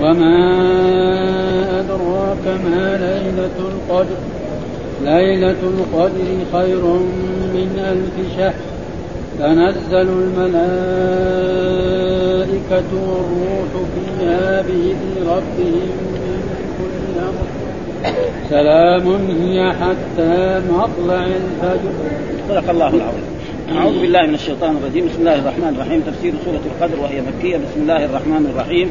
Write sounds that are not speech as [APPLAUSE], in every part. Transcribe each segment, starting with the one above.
وما أدراك ما ليلة القدر ليلة القدر خير من ألف شهر تنزل الملائكة والروح فيها بإذن ربهم من كل أمر سلام هي حتى مطلع الفجر صدق الله العظيم. أعوذ بالله من الشيطان الرجيم. بسم الله الرحمن الرحيم. تفسير سورة القدر وهي مكية. بسم الله الرحمن الرحيم.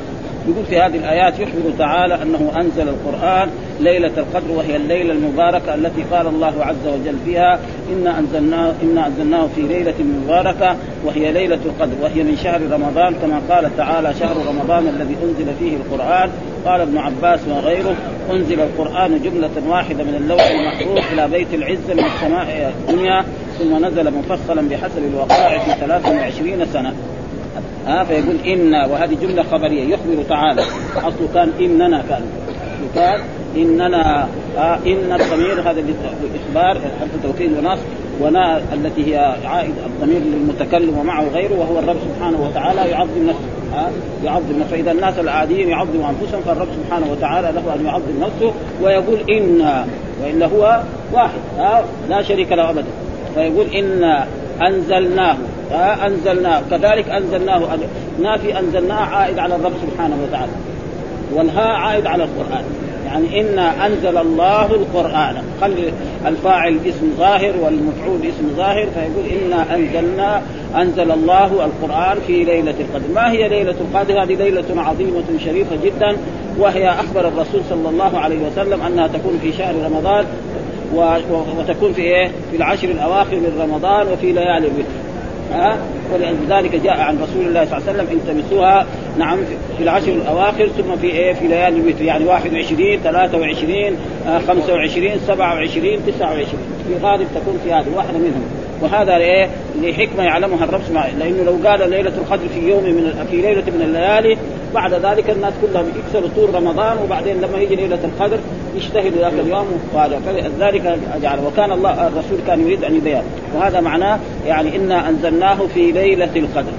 يقول في هذه الآيات يخبر تعالى أنه أنزل القرآن ليلة القدر وهي الليلة المباركة التي قال الله عز وجل فيها إنا انزلناه إنا أنزلناه في ليلة مباركة وهي ليلة القدر وهي من شهر رمضان كما قال تعالى شهر رمضان الذي أنزل فيه القرآن قال ابن عباس وغيره أنزل القرآن جملة واحدة من اللوح المحفوظ إلى بيت العزه من السماء الدنيا ثم نزل مفصلا بحسب الوقائع في 23 سنة ها فيقول إنا وهذه جملة خبرية يخبر تعالى. أصله كان إننا كان. كان إننا آه إن الضمير هذا الإخبار حرف توكيد ونصب ونا التي هي عائد الضمير للمتكلم ومعه غيره وهو الرب سبحانه وتعالى يعظم نفسه ها يعظم نفسه. فإذا الناس العاديين يعظموا أنفسهم فالرب سبحانه وتعالى له أن يعظم نفسه ويقول أنا وإلا هو واحد ها لا شريك له أبدا. فيقول أنا انزلناه انزلناه كذلك أنزلناه نافي انزلناه عائد على الرب سبحانه وتعالى والهاء عائد على القرآن يعني إنا أنزل الله القرآن خلي الفاعل اسم ظاهر والمفعول اسم ظاهر فيقول إنا انزلنا أنزل الله القرآن في ليلة القدر، ما هي ليلة القدر؟ هذه ليلة عظيمة شريفة جدا وهي أخبر الرسول صلى الله عليه وسلم أنها تكون في شهر رمضان وتكون في إيه؟ في العشر الأواخر من رمضان وفي ليالي الوتر. ها؟ ولذلك جاء عن رسول الله صلى الله عليه وسلم التمسوها نعم في العشر الأواخر ثم في إيه؟ في ليالي الوتر يعني 21 23 25 27 29 في غالب تكون في هذه واحدة منهم. وهذا إيه؟ لحكمة يعلمها الرب لأنه لو قال ليلة القدر في يوم من في ليلة من الليالي بعد ذلك الناس كلهم يكسروا طول رمضان وبعدين لما يجي ليلة القدر يجتهدوا ذاك اليوم وهذا فلذلك جعل وكان الله الرسول كان يريد أن يبين. وهذا معناه يعني إنا أنزلناه في ليلة القدر.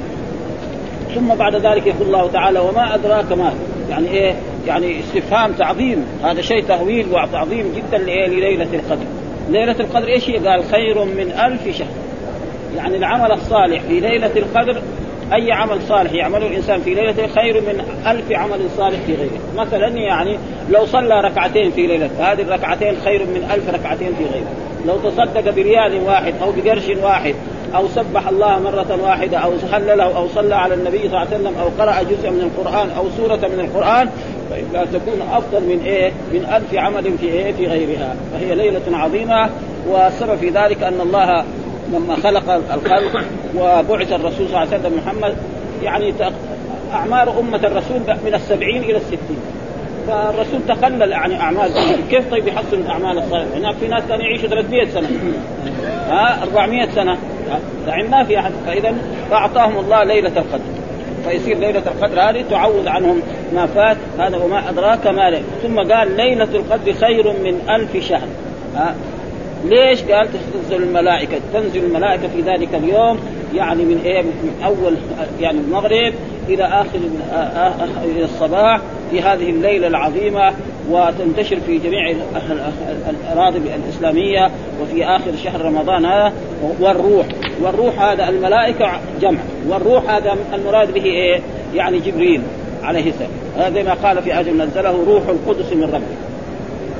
ثم بعد ذلك يقول الله تعالى وما أدراك ما يعني إيه؟ يعني استفهام تعظيم. هذا شيء تهويل وتعظيم جدا لليلة القدر. ليلة القدر إيش هي؟ قال خير من ألف شهر. يعني العمل الصالح في ليلة القدر أي عمل صالح يعمله الإنسان في ليلته خير من ألف عمل صالح في غيره مثلا يعني لو صلى ركعتين في ليلة هذه الركعتين خير من ألف ركعتين في غيره لو تصدق بريال واحد أو بقرش واحد أو سبح الله مرة واحدة أو هلله أو صلى على النبي صلى الله عليه وسلم أو قرأ جزءا من القرآن أو سورة من القرآن فإنها تكون أفضل من إيه؟ من ألف عمل في إيه؟ في غيرها فهي ليلة عظيمة والسبب في ذلك أن الله لما خلق الخلق وبعث الرسول صلى الله عليه وسلم محمد يعني أعمار أمة الرسول من السبعين إلى الستين. فالرسول تقلل يعني أعمال كيف طيب يحصل الأعمال الصالحة؟ هناك في ناس كانوا يعيشوا 300 سنة. ها؟ 400 سنة. دحين ما في أحد. فإذا فأعطاهم الله ليلة القدر. فيصير ليلة القدر هذه تعوض عنهم ما فات. هذا وما أدراك ما. ثم قال ليلة القدر خير من ألف شهر. ليش قال تنزل الملائكة؟ تنزل الملائكة في ذلك اليوم يعني من إيه؟ من أول يعني المغرب إلى آخر إلى الصباح في هذه الليلة العظيمة وتنتشر في جميع الأراضي الإسلامية وفي آخر شهر رمضان هذا والروح. والروح هذا الملائكة جمع. والروح هذا المراد به إيه؟ يعني جبريل عليه السلام. هذا ما قال في أجل نزله روح القدس من ربه.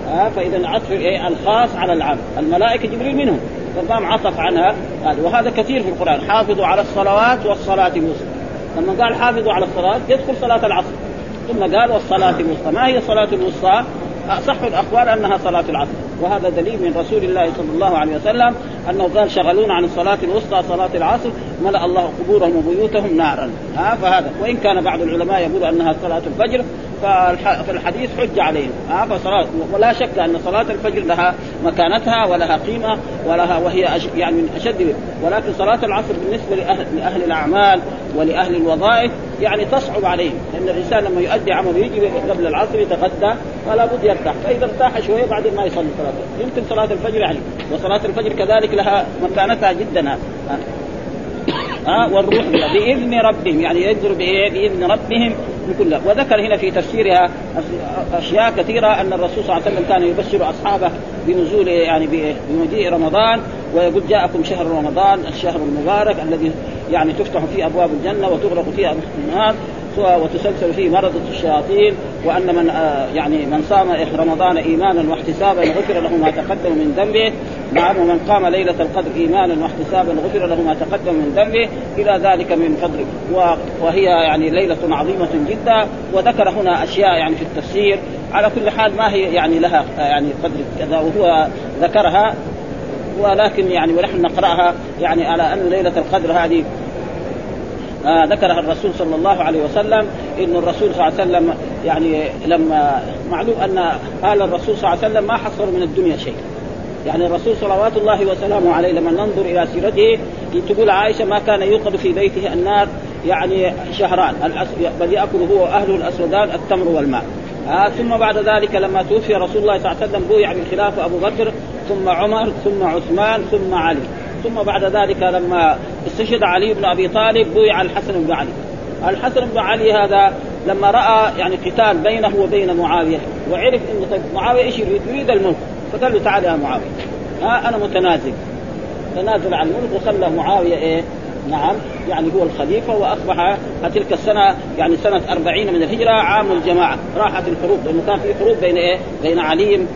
ها فإذا عطف إيه الخاص على العام الملائكة جبريل منهم. فقام عطف عنها. هذا وهذا كثير في القرآن. حافظوا على الصلوات والصلاة الوسطى. لما قال حافظوا على الصلاه يدخل صلاة العصر. ثم قال والصلاة الوسطى. ما هي الصلاه الوسطى؟ أصح الأقوال أنها صلاة العصر. وهذا دليل من رسول الله صلى الله عليه وسلم انه قال شغلونا عن الصلاة الوسطى صلاة العصر ملأ الله قبورهم وبيوتهم نارا. ها فهذا. وإن كان بعض العلماء يقول أنها صلاة الفجر فالحديث حج عليهم. آه فصلاة ولا شك أن صلاة الفجر لها مكانتها ولها قيمة ولها وهي أش يعني من أشد ولكن صلاة العصر بالنسبة لاهل, لأهل الأعمال ولأهل الوظائف يعني تصعب عليهم. لأن الإنسان لما يؤدي عمله يجي قبل العصر يتغدى فلا بد يرتاح. فإذا ارتاح شوية بعدين ما يصلي صلاة. يمكن صلاة الفجر يعني وصلاة الفجر كذلك لها مكانتها جدا. ها والروح بإذن ربهم يعني بإيه؟ بإذن ربهم بكل وذكر هنا في تفسيرها أشياء كثيرة أن الرسول صلى الله عليه وسلم كان يبشر أصحابه بنزول يعني بمجيء رمضان ويقول جاءكم شهر رمضان الشهر المبارك الذي يعني تفتح فيه أبواب الجنة وتغرق فيه ابواب وتسلسل فيه مرضة الشياطين وأن من آه، يعني من صام رمضان إيمانا واحتسابا غفر له ما تقدم من ذنبه. نعم ومن قام ليلة القدر إيمانا واحتسابا غفر له ما تقدم من ذنبه. إلى ذلك من فضله. وهي يعني ليلة عظيمة جدا. وذكر هنا أشياء يعني في التفسير. على كل حال ما هي يعني لها آه، يعني قدر كذا وهو ذكرها. ولكن يعني ونحن نقرأها يعني على أن ليلة القدر هذه آه ذكرها الرسول صلى الله عليه وسلم إن الرسول صلى الله عليه وسلم يعني لما معلوم أن ال الرسول صلى الله عليه وسلم ما حصلوا من الدنيا شيء. يعني الرسول صلوات الله وسلامه عليه لما ننظر إلى سيرته تقول عائشة ما كان يوقد في بيته النار يعني شهران بل يأكل هو وأهله الأسودان التمر والماء. آه ثم بعد ذلك لما توفي رسول الله صلى الله عليه وسلم بويع بالخلافه أبو بكر ثم عمر ثم عثمان ثم علي. ثم بعد ذلك لما استشهد علي بن أبي طالب بويع الحسن بن علي الحسن بن علي هذا لما رأى يعني قتال بينه وبين معاوية وعرف انه طيب معاوية إيش يريد؟ يريد الملك فقال له تعال يا معاوية ها أنا متنازل تنازل عن الملك وخلى معاوية إيه؟ نعم يعني هو الخليفة وأصبح تلك السنة يعني سنة أربعين من الهجرة عام الجماعة راحت الحروب لأنه كان في حروب بين إيه؟ بين علي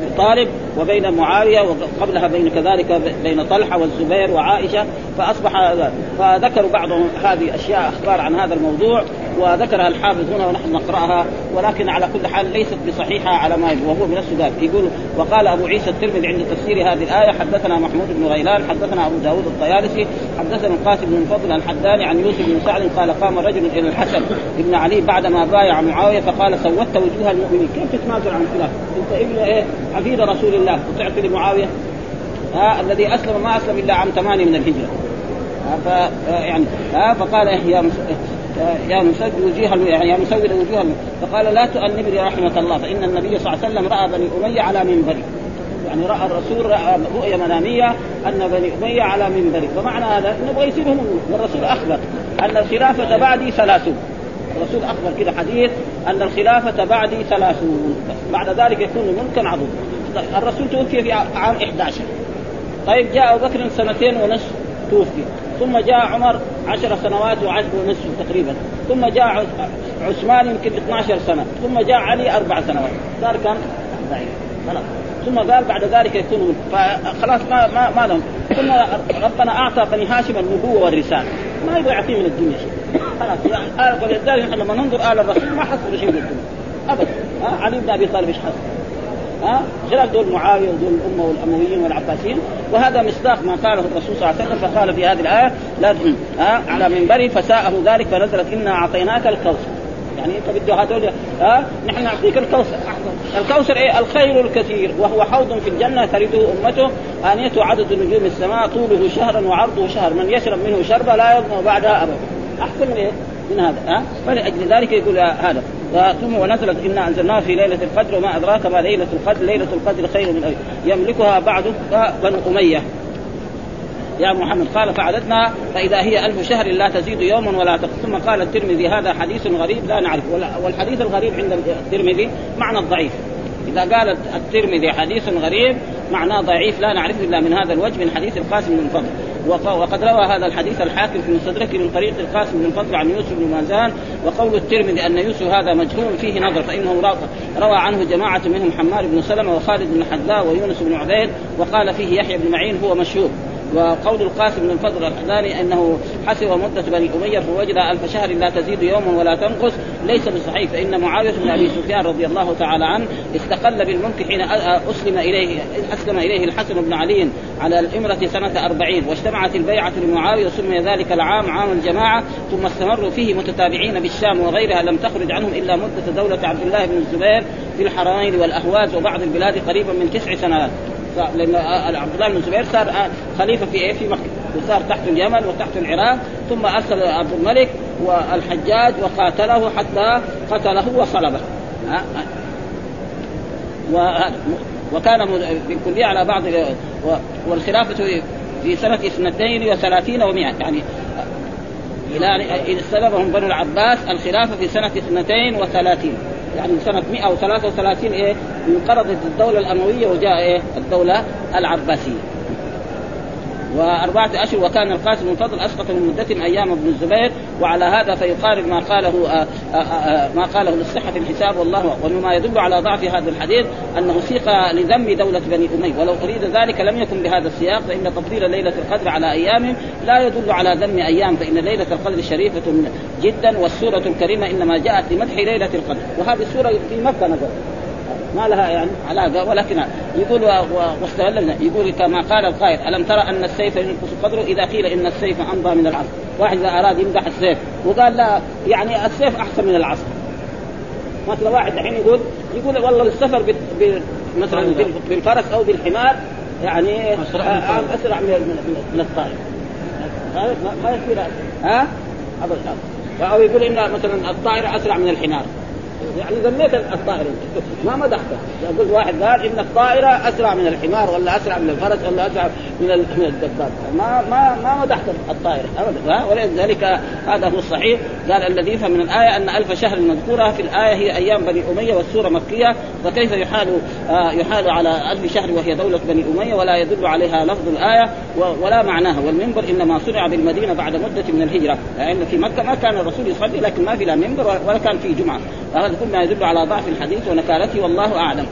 أبي طالب وبين معاوية وقبلها بين كذلك بين طلحة والزبير وعائشة فأصبح فذكروا بعضهم هذه أشياء أخبار عن هذا الموضوع. وذكرها الحافظ هنا ونحن نقرأها ولكن على كل حال ليست بصحيحة على ما يقول وهو بنفسه قال يقول وقال أبو عيسى الترمذي عند تفسير هذه الآية حدثنا محمود بن غيلان حدثنا أبو داود الطيالسي حدثنا القاسم بن فضل الحداني عن يوسف بن سعد قال قام رجل إلى الحسن بن علي بعدما بايع معاوية فقال سودت وجوه المؤمنين. كيف تتنازل عن الخلاف؟ أنت ابن إيه؟ عبيد رسول الله. وتعطي لمعاوية؟ ها الذي أسلم ما أسلم إلا عام ثمانية من الهجرة. ف يعني ها فقال يا يا مسود يعني يا مسود وجوه فقال لا تؤنبني رحمة الله فإن النبي صلى الله عليه وسلم رأى بني أمية على منبري يعني رأى الرسول رأى رؤيه منامية أن بني أمية على منبري فمعنى هذا إنه يبغى يصير هم والرسول أخبر أن الخلافة بعدي ثلاثون. الرسول أخبر كذا حديث أن الخلافة بعدي ثلاثون. بعد ذلك يكون ملكا عظيما الرسول توفي في عام 11 طيب جاء أبو بكر سنتين ونصف توفي. ثم جاء عمر عشر سنوات ونصف تقريبا. ثم جاء عثمان يمكن 12 سنة. ثم جاء علي أربع سنوات. صار كم 40 خلاص ثم قال بعد ذلك يكون فخلاص ما ما ما لهم. ثم ربنا أعطى بني هاشم النبوة والرسالة. ما يبغى يعطيه من الدنيا شيء. خلاص. يعني ولذلك نحن لما ننظر آل الرسول ما حصل شيء من الدنيا. ابدا. علي بن أبي طالب إيش حصل؟ ها؟ خلاف دول معاوية ودول الأمة والأمويين والعباسيين. وهذا مصداق ما قاله الرسول صلى الله عليه وسلم فقال في هذه الآية لا ها؟ على منبري فساءه ذلك فنزلت إنا أعطيناك الكوثر. يعني أنت بده هذول ها؟ نحن نعطيك الكوثر. الكوثر إيه؟ الخير الكثير وهو حوض في الجنة ترده أمته انيته عدد نجوم السماء طوله شهرا وعرضه شهر. من يشرب منه شربة لا يظمأ بعدها أبدا. أحسن من إيه؟ من هذا ها؟ فلأجل ذلك يقول هذا. ثم ونزلت إنا انزلناها في ليلة القدر وما أدراك ما ليلة القدر ليلة القدر خير من أي يملكها بعد بنو أمية. يا محمد قال فعددنا فإذا هي ألف شهر لا تزيد يوما ولا تقص. ثم قال الترمذي هذا حديث غريب لا نعرف والحديث الغريب عند الترمذي معنى الضعيف إذا قال الترمذي حديث غريب معناه ضعيف لا نعرفه إلا من هذا الوجه من حديث القاسم بن فضل. وقد روى هذا الحديث الحاكم في مستدرك من طريق القاسم بن فضل عن يوسف بن مازان وقول الترمذي أن يوسف هذا مجهول فيه نظر فإنه روى عنه جماعة منهم حمار بن سلمة وخالد بن حذاء ويونس بن عبيد وقال فيه يحيى بن معين هو مشهور. وقول القاسم بن الفضل الحداني أنه حسب مدة بني أمية فوجد ألف شهر لا تزيد يوما ولا تنقص ليس بصحيح فإن معاوية بن أبي سفيان رضي الله تعالى عنه استقل بالملك حين أسلم إليه أسلم إليه الحسن بن علي على الامره سنة أربعين واجتمعت البيعة لمعاوية وسمي ذلك العام عام الجماعة ثم استمروا فيه متتابعين بالشام وغيرها لم تخرج عنهم إلا مدة دولة عبد الله بن الزبير في الحرمين والأهواز وبعض البلاد قريبا من تسع سنوات. لأن عبد الله بن الزبير صار خليفة في إيه؟ في مكة. وصار تحت اليمن وتحت العراق ثم أرسل عبد الملك والحجاج وقاتله حتى قتله وصلبه وكان بالكلية على بعض والخلافة في سنة اثنتين وثلاثين ومئة يعني إلى سببهم بنو العباس الخلافة في سنة اثنتين وثلاثين. يعني سنة 133 إيه انقرضت الدولة الأموية وجاء إيه الدولة العباسية. وأربعة أشهر وكان القاسم بن فضل أسقط من مدة أيام ابن الزبير وعلى هذا فيقارب ما قاله آآ آآ ما قاله للصحة الحساب والله ومما يدل على ضعف هذا الحديث أنه سيق لذم دولة بني أمية. ولو أريد ذلك لم يكن بهذا السياق فإن تفضيل ليلة القدر على أيام لا يدل على ذم أيام. فإن ليلة القدر شريفة جدا والسورة الكريمة إنما جاءت لمدح ليلة القدر. وهذه السورة في مكة نزلت ما لها يعني علاقة ولكن يقول واستغل يقول كما قال القائل ألم ترى أن السيف ينقص قدره؟ إذا قيل إن السيف أمضى من العصر. واحد إذا أراد يمدح السيف وقال لا يعني السيف أحسن من العصر. مثلا واحد الحين يقول يقول والله السفر مثلا بالفرس أو بالحمار يعني أسرع من من الطائر. ما يصير ها؟ أو يقول إن مثلا الطائر أسرع من الحمار. يعني ذميت الطائر ما مدحته يقول واحد قال ان الطائره أسرع من الحمار ولا أسرع من الفرس ولا أسرع من من الدباب. ما ما ما مدحت الطائرة ابدا. ولذلك هذا هو الصحيح. قال الذي يفهم من الآية أن ألف شهر المذكوره في الآية هي أيام بني أمية والسورة مكية. فكيف يحال آه يحال على ألف شهر وهي دولة بني أمية ولا يدل عليها لفظ الآية ولا معناها. والمنبر إنما صنع بالمدينة بعد مدة من الهجرة. لأن يعني في مكة ما كان الرسول يصلي لكن ما في لا منبر ولا كان في جمعة. هذا كل ما يدل على ضعف الحديث ونكالته والله أعلم.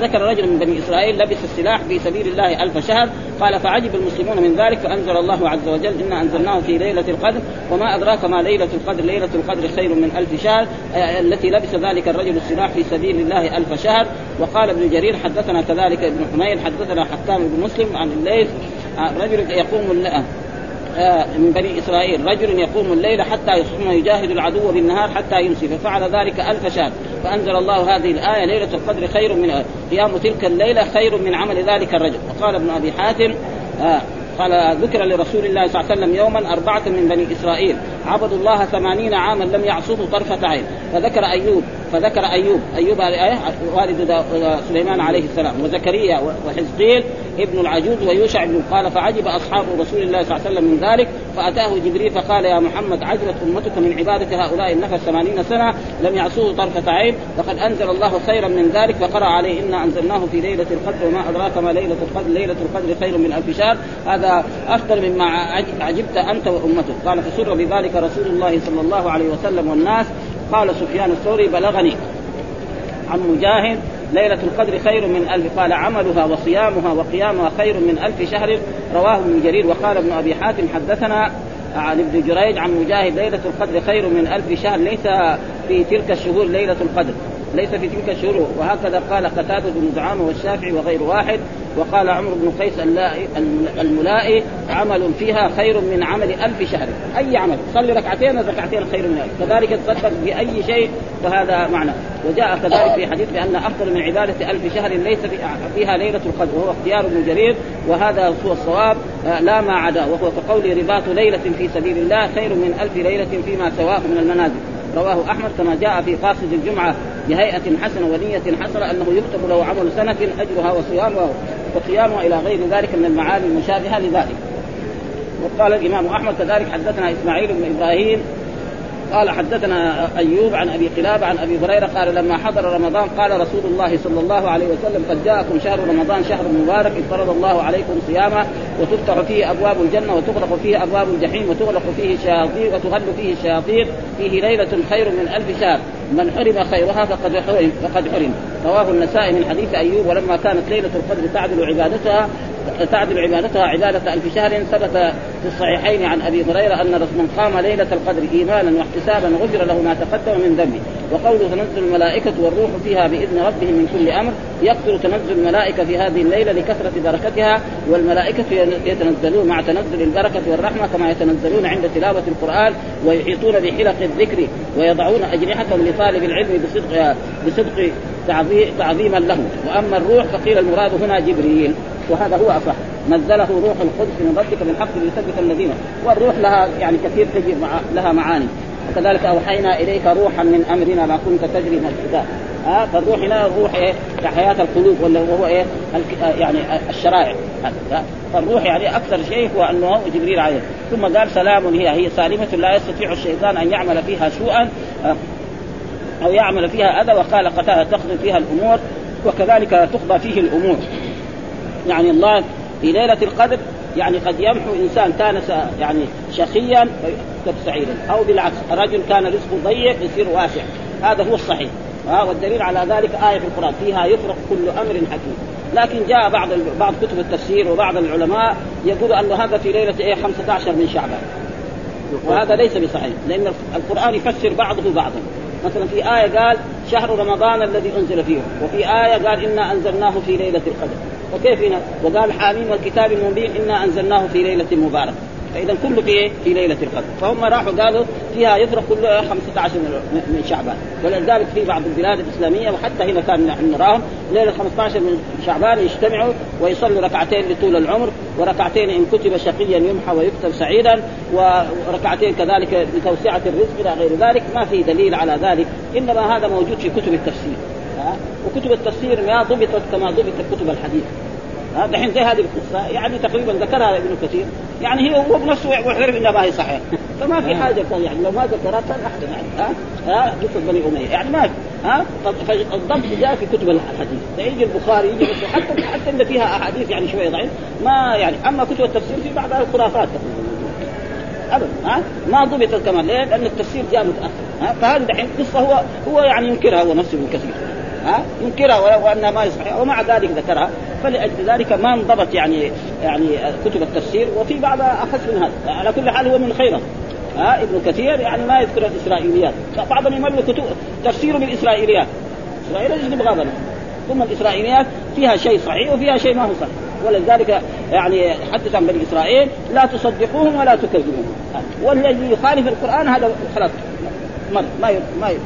ذكر رجل من بني إسرائيل لبس السلاح في سبيل الله ألف شهر قال فعجب المسلمون من ذلك فأنزل الله عز وجل إنا أنزلناه في ليلة القدر وما أدراك ما ليلة القدر؟ ليلة القدر خير من ألف شهر التي لبس ذلك الرجل السلاح في سبيل الله ألف شهر. وقال ابن جرير حدثنا كذلك ابن حميد حدثنا حكام بن مسلم عن الليث رجل يقوم آه، من بني إسرائيل. رجل يقوم الليل حتى يصبح يجاهد العدو بالنهار حتى يمسي. ففعل ذلك ألف شهر. فأنزل الله هذه الآية ليلة القدر خير من قيام تلك الليلة خير من عمل ذلك الرجل. وقال ابن أبي حاتم آه قال ذكر لرسول الله صلى الله عليه وسلم يوما أربعة من بني إسرائيل. عبدوا الله ثمانين عاما لم يعصوه طرفة عين. فذكر أيوب فذكر أيوب. أيوب والد سليمان عليه السلام وزكريا وحزقيل ابن العجوز ويوشع بن قال فعجب أصحاب رسول الله صلى الله عليه وسلم من ذلك فأتاه جبريل فقال يا محمد عجبت أمتك من عبادة هؤلاء النفر ثمانين سنة لم يعصوه طرفة عين فقد أنزل الله خيرا من ذلك فقرأ عليه إنا أنزلناه في ليلة القدر وما أدراك ما ليلة القدر ليلة القدر خير من ألف شهر هذا أفضل مما عجبت أنت وأمتك. قال فسر بذلك رسول الله صلى الله عليه وسلم والناس قال سفيان الثوري بلغني. عن مجاهد ليلة القدر خير من ألف. قال عملها وصيامها وقيامها خير من ألف شهر. رواه ابن جرير. وقال ابن أبي حاتم حدثنا عن ابن جريج عن مجاهد ليلة القدر خير من ألف شهر. ليس في تلك الشهور ليلة القدر. ليس في تلك الشهور وهكذا قال قتادة بن زعامة والشافعي وغير واحد وقال عمرو بن قيس الملائي عمل فيها خير من عمل ألف شهر. أي عمل؟ صلي ركعتين ركعتين خير من ألف. كذلك تصدق بأي شيء فهذا معنى. وجاء كذلك في حديث بأن أفضل من عبادة ألف شهر ليس فيها ليلة القدر وهو اختيار ابن جرير وهذا هو الصواب. لا ما عدا وهو كقول رباط ليلة في سبيل الله خير من ألف ليلة فيما سواه من المنازل. رواه أحمد كما جاء في قاصد الجمعة بهيئة حسنة ونية حسنة أنه يكتب له عمل سنة أجرها وصيامها وقيامها إلى غير ذلك من المعاني المشابهة لذلك. وقال الإمام أحمد كذلك حدثنا إسماعيل بن إبراهيم قال حدثنا أيوب عن أبي قلابه عن أبي هريرة قال لما حضر رمضان قال رسول الله صلى الله عليه وسلم قد جاءكم شهر رمضان شهر مبارك افترض الله عليكم صيامه وتفتح فيه أبواب الجنة وتغلق فيه أبواب الجحيم وتغلق فيه الشياطين وتغل فيه الشياطين. فيه ليلة خير من ألف شهر. من حرم خيرها فقد حرم فقد حرم. رواه النسائي من حديث أيوب ولما كانت ليلة القدر تعدل عبادتها تعدل عبادتها عبادة الف شهر ثبت في الصحيحين عن أبي هريرة أن من قام ليلة القدر إيمانا واحتسابا غفر له ما تقدم من ذنبه. وقوله تنزل الملائكة والروح فيها بإذن ربهم من كل أمر يكثر تنزل الملائكة في هذه الليلة لكثرة بركتها والملائكة يتنزلون مع تنزل البركة والرحمة كما يتنزلون عند تلاوة القرآن ويحيطون بحلق الذكر ويضعون اجنحتهم لطالب العلم بصدق بصدق تعظيما له. وأما الروح فقيل المراد هنا جبريل. وهذا هو أصح. نزله روح القدس من ربك بالحق ليثبت الذين. والروح لها يعني كثير تجي مع لها معاني. وكذلك أوحينا إليك روحا من أمرنا ما كنت تجري من الكتاب ها؟ فالروح هنا روح إيه؟ كحياه القلوب ولا هو إيه؟ يعني الشرائع. فالروح يعني أكثر شيء هو أنه جبريل عليه. ثم قال سلام هي هي سالمة لا يستطيع الشيطان أن يعمل فيها سوءا أو يعمل فيها أذى وقال قتاده تقضي فيها الأمور وكذلك تقضى فيه الأمور. يعني الله في ليلة القدر يعني قد يمحو إنسان كان يعني شقيا فيكتب سعيدا أو بالعكس رجل كان رزقه ضيق يصير واسع. هذا هو الصحيح. ها والدليل على ذلك آية في القرآن. فيها يفرق كل أمر حكيم. لكن جاء بعض بعض كتب التفسير وبعض العلماء يقول أن هذا في ليلة إيه 15 من شعبان. وهذا ليس بصحيح لأن القرآن يفسر بعضه بعضا. مثلا في آية قال شهر رمضان الذي أنزل فيه وفي آية قال إنا أنزلناه في ليلة القدر. وكيف هنا؟ وقال حاميم والكتاب المبين إنا أنزلناه في ليلة مباركة. فإذا كله في إيه؟ في ليلة القدر، فهم راحوا قالوا فيها يفرق كل 15 من شعبان، ولذلك في بعض البلاد الإسلامية وحتى هنا كان نحن نراهم ليلة 15 من شعبان يجتمعوا ويصلوا ركعتين لطول العمر، وركعتين إن كتب شقيا يمحى ويكتب سعيدا، وركعتين كذلك لتوسعة الرزق إلى غير ذلك، ما في دليل على ذلك، إنما هذا موجود في كتب التفسير. وكتب التفسير ما ضبطت كما ضبطت كتب الحديث دحين زي هذه القصة يعني تقريبا ذكرها ابن كثير. يعني هي هو بنفسه يعرف إنها ما هي صحيحة. [LAUGHS] فما في حاجة كان يعني لو ما ذكرها كان احسن يعني ها ها قصه بني أمية. يعني ما ها الضبط جاء في كتب الحديث. يجي البخاري يجي حتى حتى اللي فيها أحاديث يعني شوية ضعيف ما يعني أما كتب التفسير في بعضها الخرافات. ابدا ها ما ضبطت كمان. ليه؟ لأن التفسير جاء متأخر ها. فهذه دحين قصة هو هو يعني ينكرها هو نفسه ابن كثير. ها ينكرها وأنها ما يصح. ومع ذلك ذكرها. فلأجل ذلك ما انضبط يعني يعني كتب التفسير. وفي بعض أخذ من هذا. على كل حال هو من خيره ها ابن كثير يعني ما يذكر الإسرائيليات. بعضهم يمل كتب تفسيره بالإسرائيليات. إسرائيل يجب غابنا ثم الإسرائيليات فيها شيء صحيح وفيها شيء ما هو صحيح. ولذلك يعني حدث عن بني اسرائيل لا تصدقوهم ولا تكذبوهم. والذي يخالف القرآن هذا خلاص مر ما ير ما ير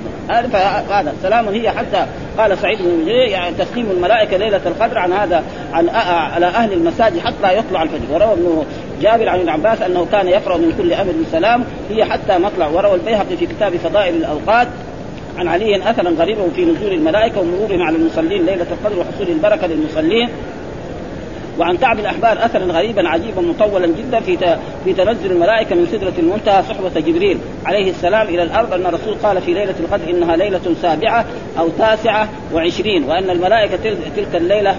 هذا سلام هي حتى قال سعيد بن يعني تسليم الملائكة ليلة القدر عن هذا عن على أهل المساجد حتى يطلع الفجر. وروى ابن جابر عن ابن عباس أنه كان يقرأ من كل أمر سلام هي حتى مطلع. وروى البيهقي في كتاب فضائل الأوقات عن علي أثرا غريبا في نزول الملائكة ومرورهم على المصلين ليلة القدر وحصول البركة للمصلين. وعن كعب الأحبار اثرا غريبا عجيبا مطولا جدا في في تنزل الملائكة من سدرة المنتهى صحبة جبريل عليه السلام إلى الأرض أن الرسول قال في ليلة القدر إنها ليلة سابعة أو تاسعة وعشرين وأن الملائكة تلك الليلة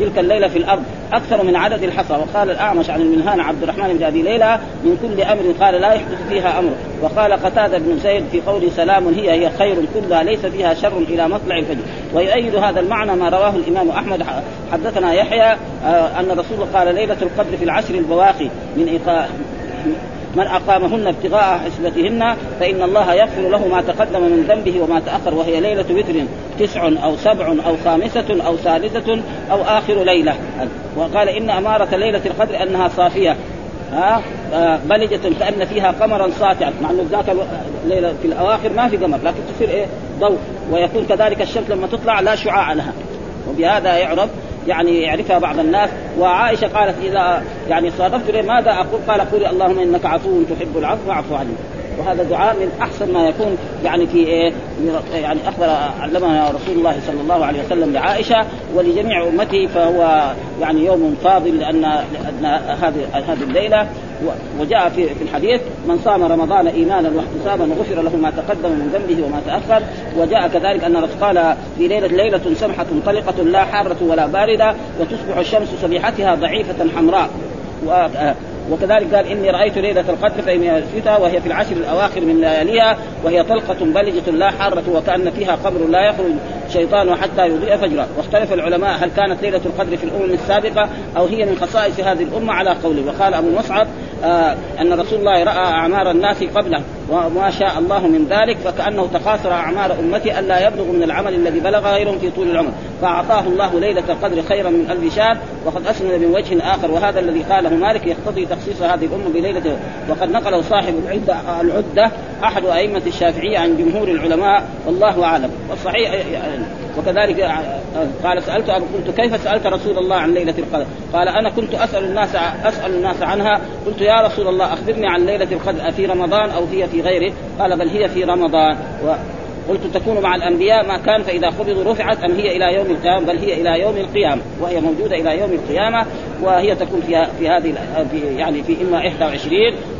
تلك الليلة في الأرض أكثر من عدد الحصى. وقال الأعمش عن المنهان عبد الرحمن بن أبي ليلى من كل أمر قال لا يحدث فيها أمر. وقال قتادة بن زيد في قول سلام هي هي خير كلها ليس فيها شر إلى مطلع الفجر. ويؤيد هذا المعنى ما رواه الإمام أحمد حدثنا يحيى آه، أن الرسول قال ليلة القدر في العشر البواقي من إيقاع من أقامهن ابتغاء حسبتهن فإن الله يغفر له ما تقدم من ذنبه وما تأخر وهي ليلة وتر تسع أو سبع أو خامسة أو ثالثه أو آخر ليلة. وقال إن أمارة ليلة القدر أنها صافية. ها؟ آه بلجة كأن فيها قمرا ساطعا مع إنه ذاك الليلة في الأواخر ما في قمر لكن تصير إيه؟ ضوء. ويكون كذلك الشمس لما تطلع لا شعاع لها. وبهذا يعرف يعني يعرفها بعض الناس وعائشة قالت إذا يعني صادفت ماذا أقول؟ قال قولي اللهم إنك عفو تحب العفو فاعف عني وهذا دعاء من أحسن ما يكون يعني في إيه يعني أخبر علمنا رسول الله صلى الله عليه وسلم لعائشة ولجميع امته فهو يعني يوم فاضل لأن هذه هذه الليلة. وجاء في في الحديث من صام رمضان إيمانا واحتسابا غفر له ما تقدم من ذنبه وما تأخر. وجاء كذلك أن الرسول قال في ليله ليلة سمحة طلقة لا حارة ولا باردة وتصبح الشمس سبيحتها ضعيفة حمراء. وكذلك قال إني رأيت ليلة القدر فإن وهي في العشر الأواخر من لياليها وهي طلقة بلجة لا حارة وكأن فيها قبر لا يخرج الشيطان حتى يضيء فجرا. واختلف العلماء هل كانت ليلة القدر في الأمم السابقة أو هي من خصائص هذه الأمة على قوله. وقال أبو مصعب آه أن رسول الله رأى أعمار الناس قبله. وما شاء الله من ذلك فكأنه تقاصر اعمار أمتي ألا يبلغ من العمل الذي بلغ غيرهم في طول العمر. فأعطاه الله ليلة القدر خيرا من ألف شهر وقد أسند من وجه آخر وهذا الذي قاله مالك يقتضي تخصيص هذه الأمة بليلة. وقد نقله صاحب العده العدة أحد أئمة الشافعية عن جمهور العلماء والله أعلم. والصحيح وكذلك قال سألت قلت كيف سألت رسول الله عن ليلة القدر؟ قال أنا كنت أسأل الناس أسأل الناس عنها. قلت يا رسول الله أخبرني عن ليلة القدر في رمضان أو هي في غيره؟ قال بل هي في رمضان. قلت تكون مع الأنبياء ما كان فإذا قبضوا رفعت أم هي إلى يوم القيامة بل هي إلى يوم القيامة وهي موجودة إلى يوم القيامة وهي تكون في في هذه يعني في إما 21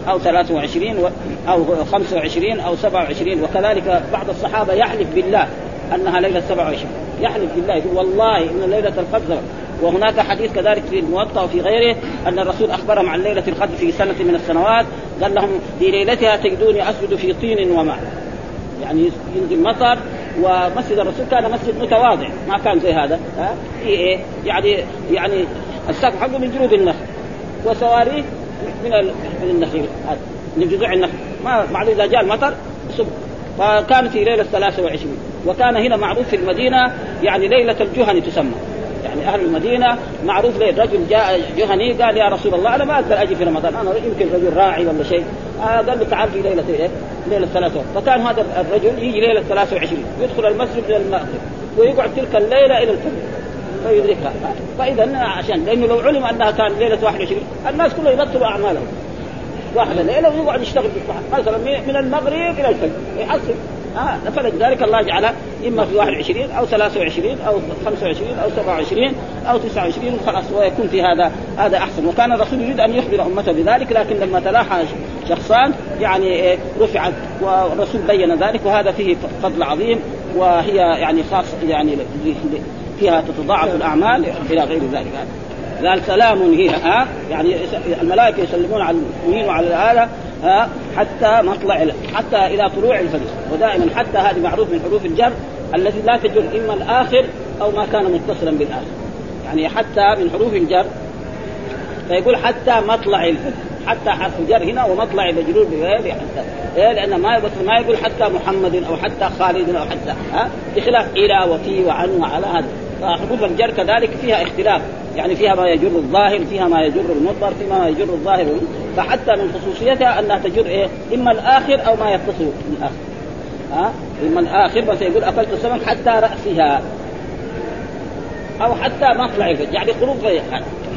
أو 23 أو 25 أو 27 وكذلك بعض الصحابة يحلف بالله أنها ليلة 27 يحلف بالله يقول والله إن ليلة القدر وهناك حديث كذلك في الموطأ وفي غيره أن الرسول اخبرهم عن ليلة القدر في سنة من السنوات قال لهم في ليلتها تجدوني أسجد في طين وماء. يعني ينزل مطر ومسجد الرسول كان مسجد متواضع ما كان زي هذا ها؟ في إيه؟ يعني يعني السقف حقه من جنود النخل وسواريه من من النخيل هذا من جذوع النخل. ما معلوم إذا جاء المطر صب فكان في ليلة 23 وكان هنا معروف في المدينة يعني ليلة الجهني تسمى. يعني أهل المدينة معروف ليه؟ رجل جاء جهني قال يا رسول الله أنا ما أقدر أجي في رمضان. أنا يمكن رجل راعي ولا شيء. آه قال له تعال في ليلة إيه؟ ليلة 23 فكان هذا الرجل يجي ليلة 23 يدخل المسجد للمغرب ويقعد تلك الليلة إلى الفجر. فيدركها. فإذا عشان لأنه لو علم أنها كان ليلة 21 الناس كلهم يبطلوا أعمالهم. واحد ليلة ويقعد يشتغل في مثلا من المغرب إلى الفجر. يحصل آه فلذلك الله جعل إما في 21 أو 23 أو 25 أو 27 أو 29 خلاص ويكون في هذا هذا أحسن. وكان الرسول يريد أن يخبر أمته بذلك لكن لما تلاحى شخصان يعني إيه رفعت والرسول بين ذلك وهذا فيه فضل عظيم وهي يعني خاص يعني فيها تتضاعف الأعمال إلى غير ذلك. قال سلام هي ها يعني الملائكة يسلمون على المؤمنين وعلى هذا ها حتى مطلع حتى إلى طلوع الفجر. ودائما حتى هذه معروف من حروف الجر التي لا تجر إما الآخر أو ما كان متصلا بالآخر. يعني حتى من حروف الجر فيقول حتى مطلع الفجر. حتى حرف جر هنا ومطلع مجرور حتى. إيه لأن ما ما يقول حتى محمد أو حتى خالد أو حتى ها بخلاف إلى وفي وعن وعلى هذا. فحروف الجر كذلك فيها اختلاف. يعني فيها ما يجر الظاهر فيها ما يجر المضمر فيها ما يجر الظاهر فحتى من خصوصيتها أنها تجر إيه؟ إما الآخر أو ما يتصل بالاخر ها؟ إما الآخر بس يقول اكلت السمك حتى رأسها. أو حتى مطلع يعني خروج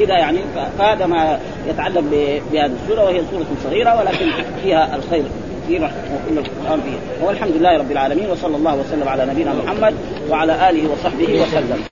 كذا يعني فهذا ما يتعلق بهذه السورة وهي سورة صغيرة ولكن فيها الخير كثير وكل القرآن فيها. والحمد لله رب العالمين وصلى الله وسلم على نبينا محمد وعلى آله وصحبه وسلم.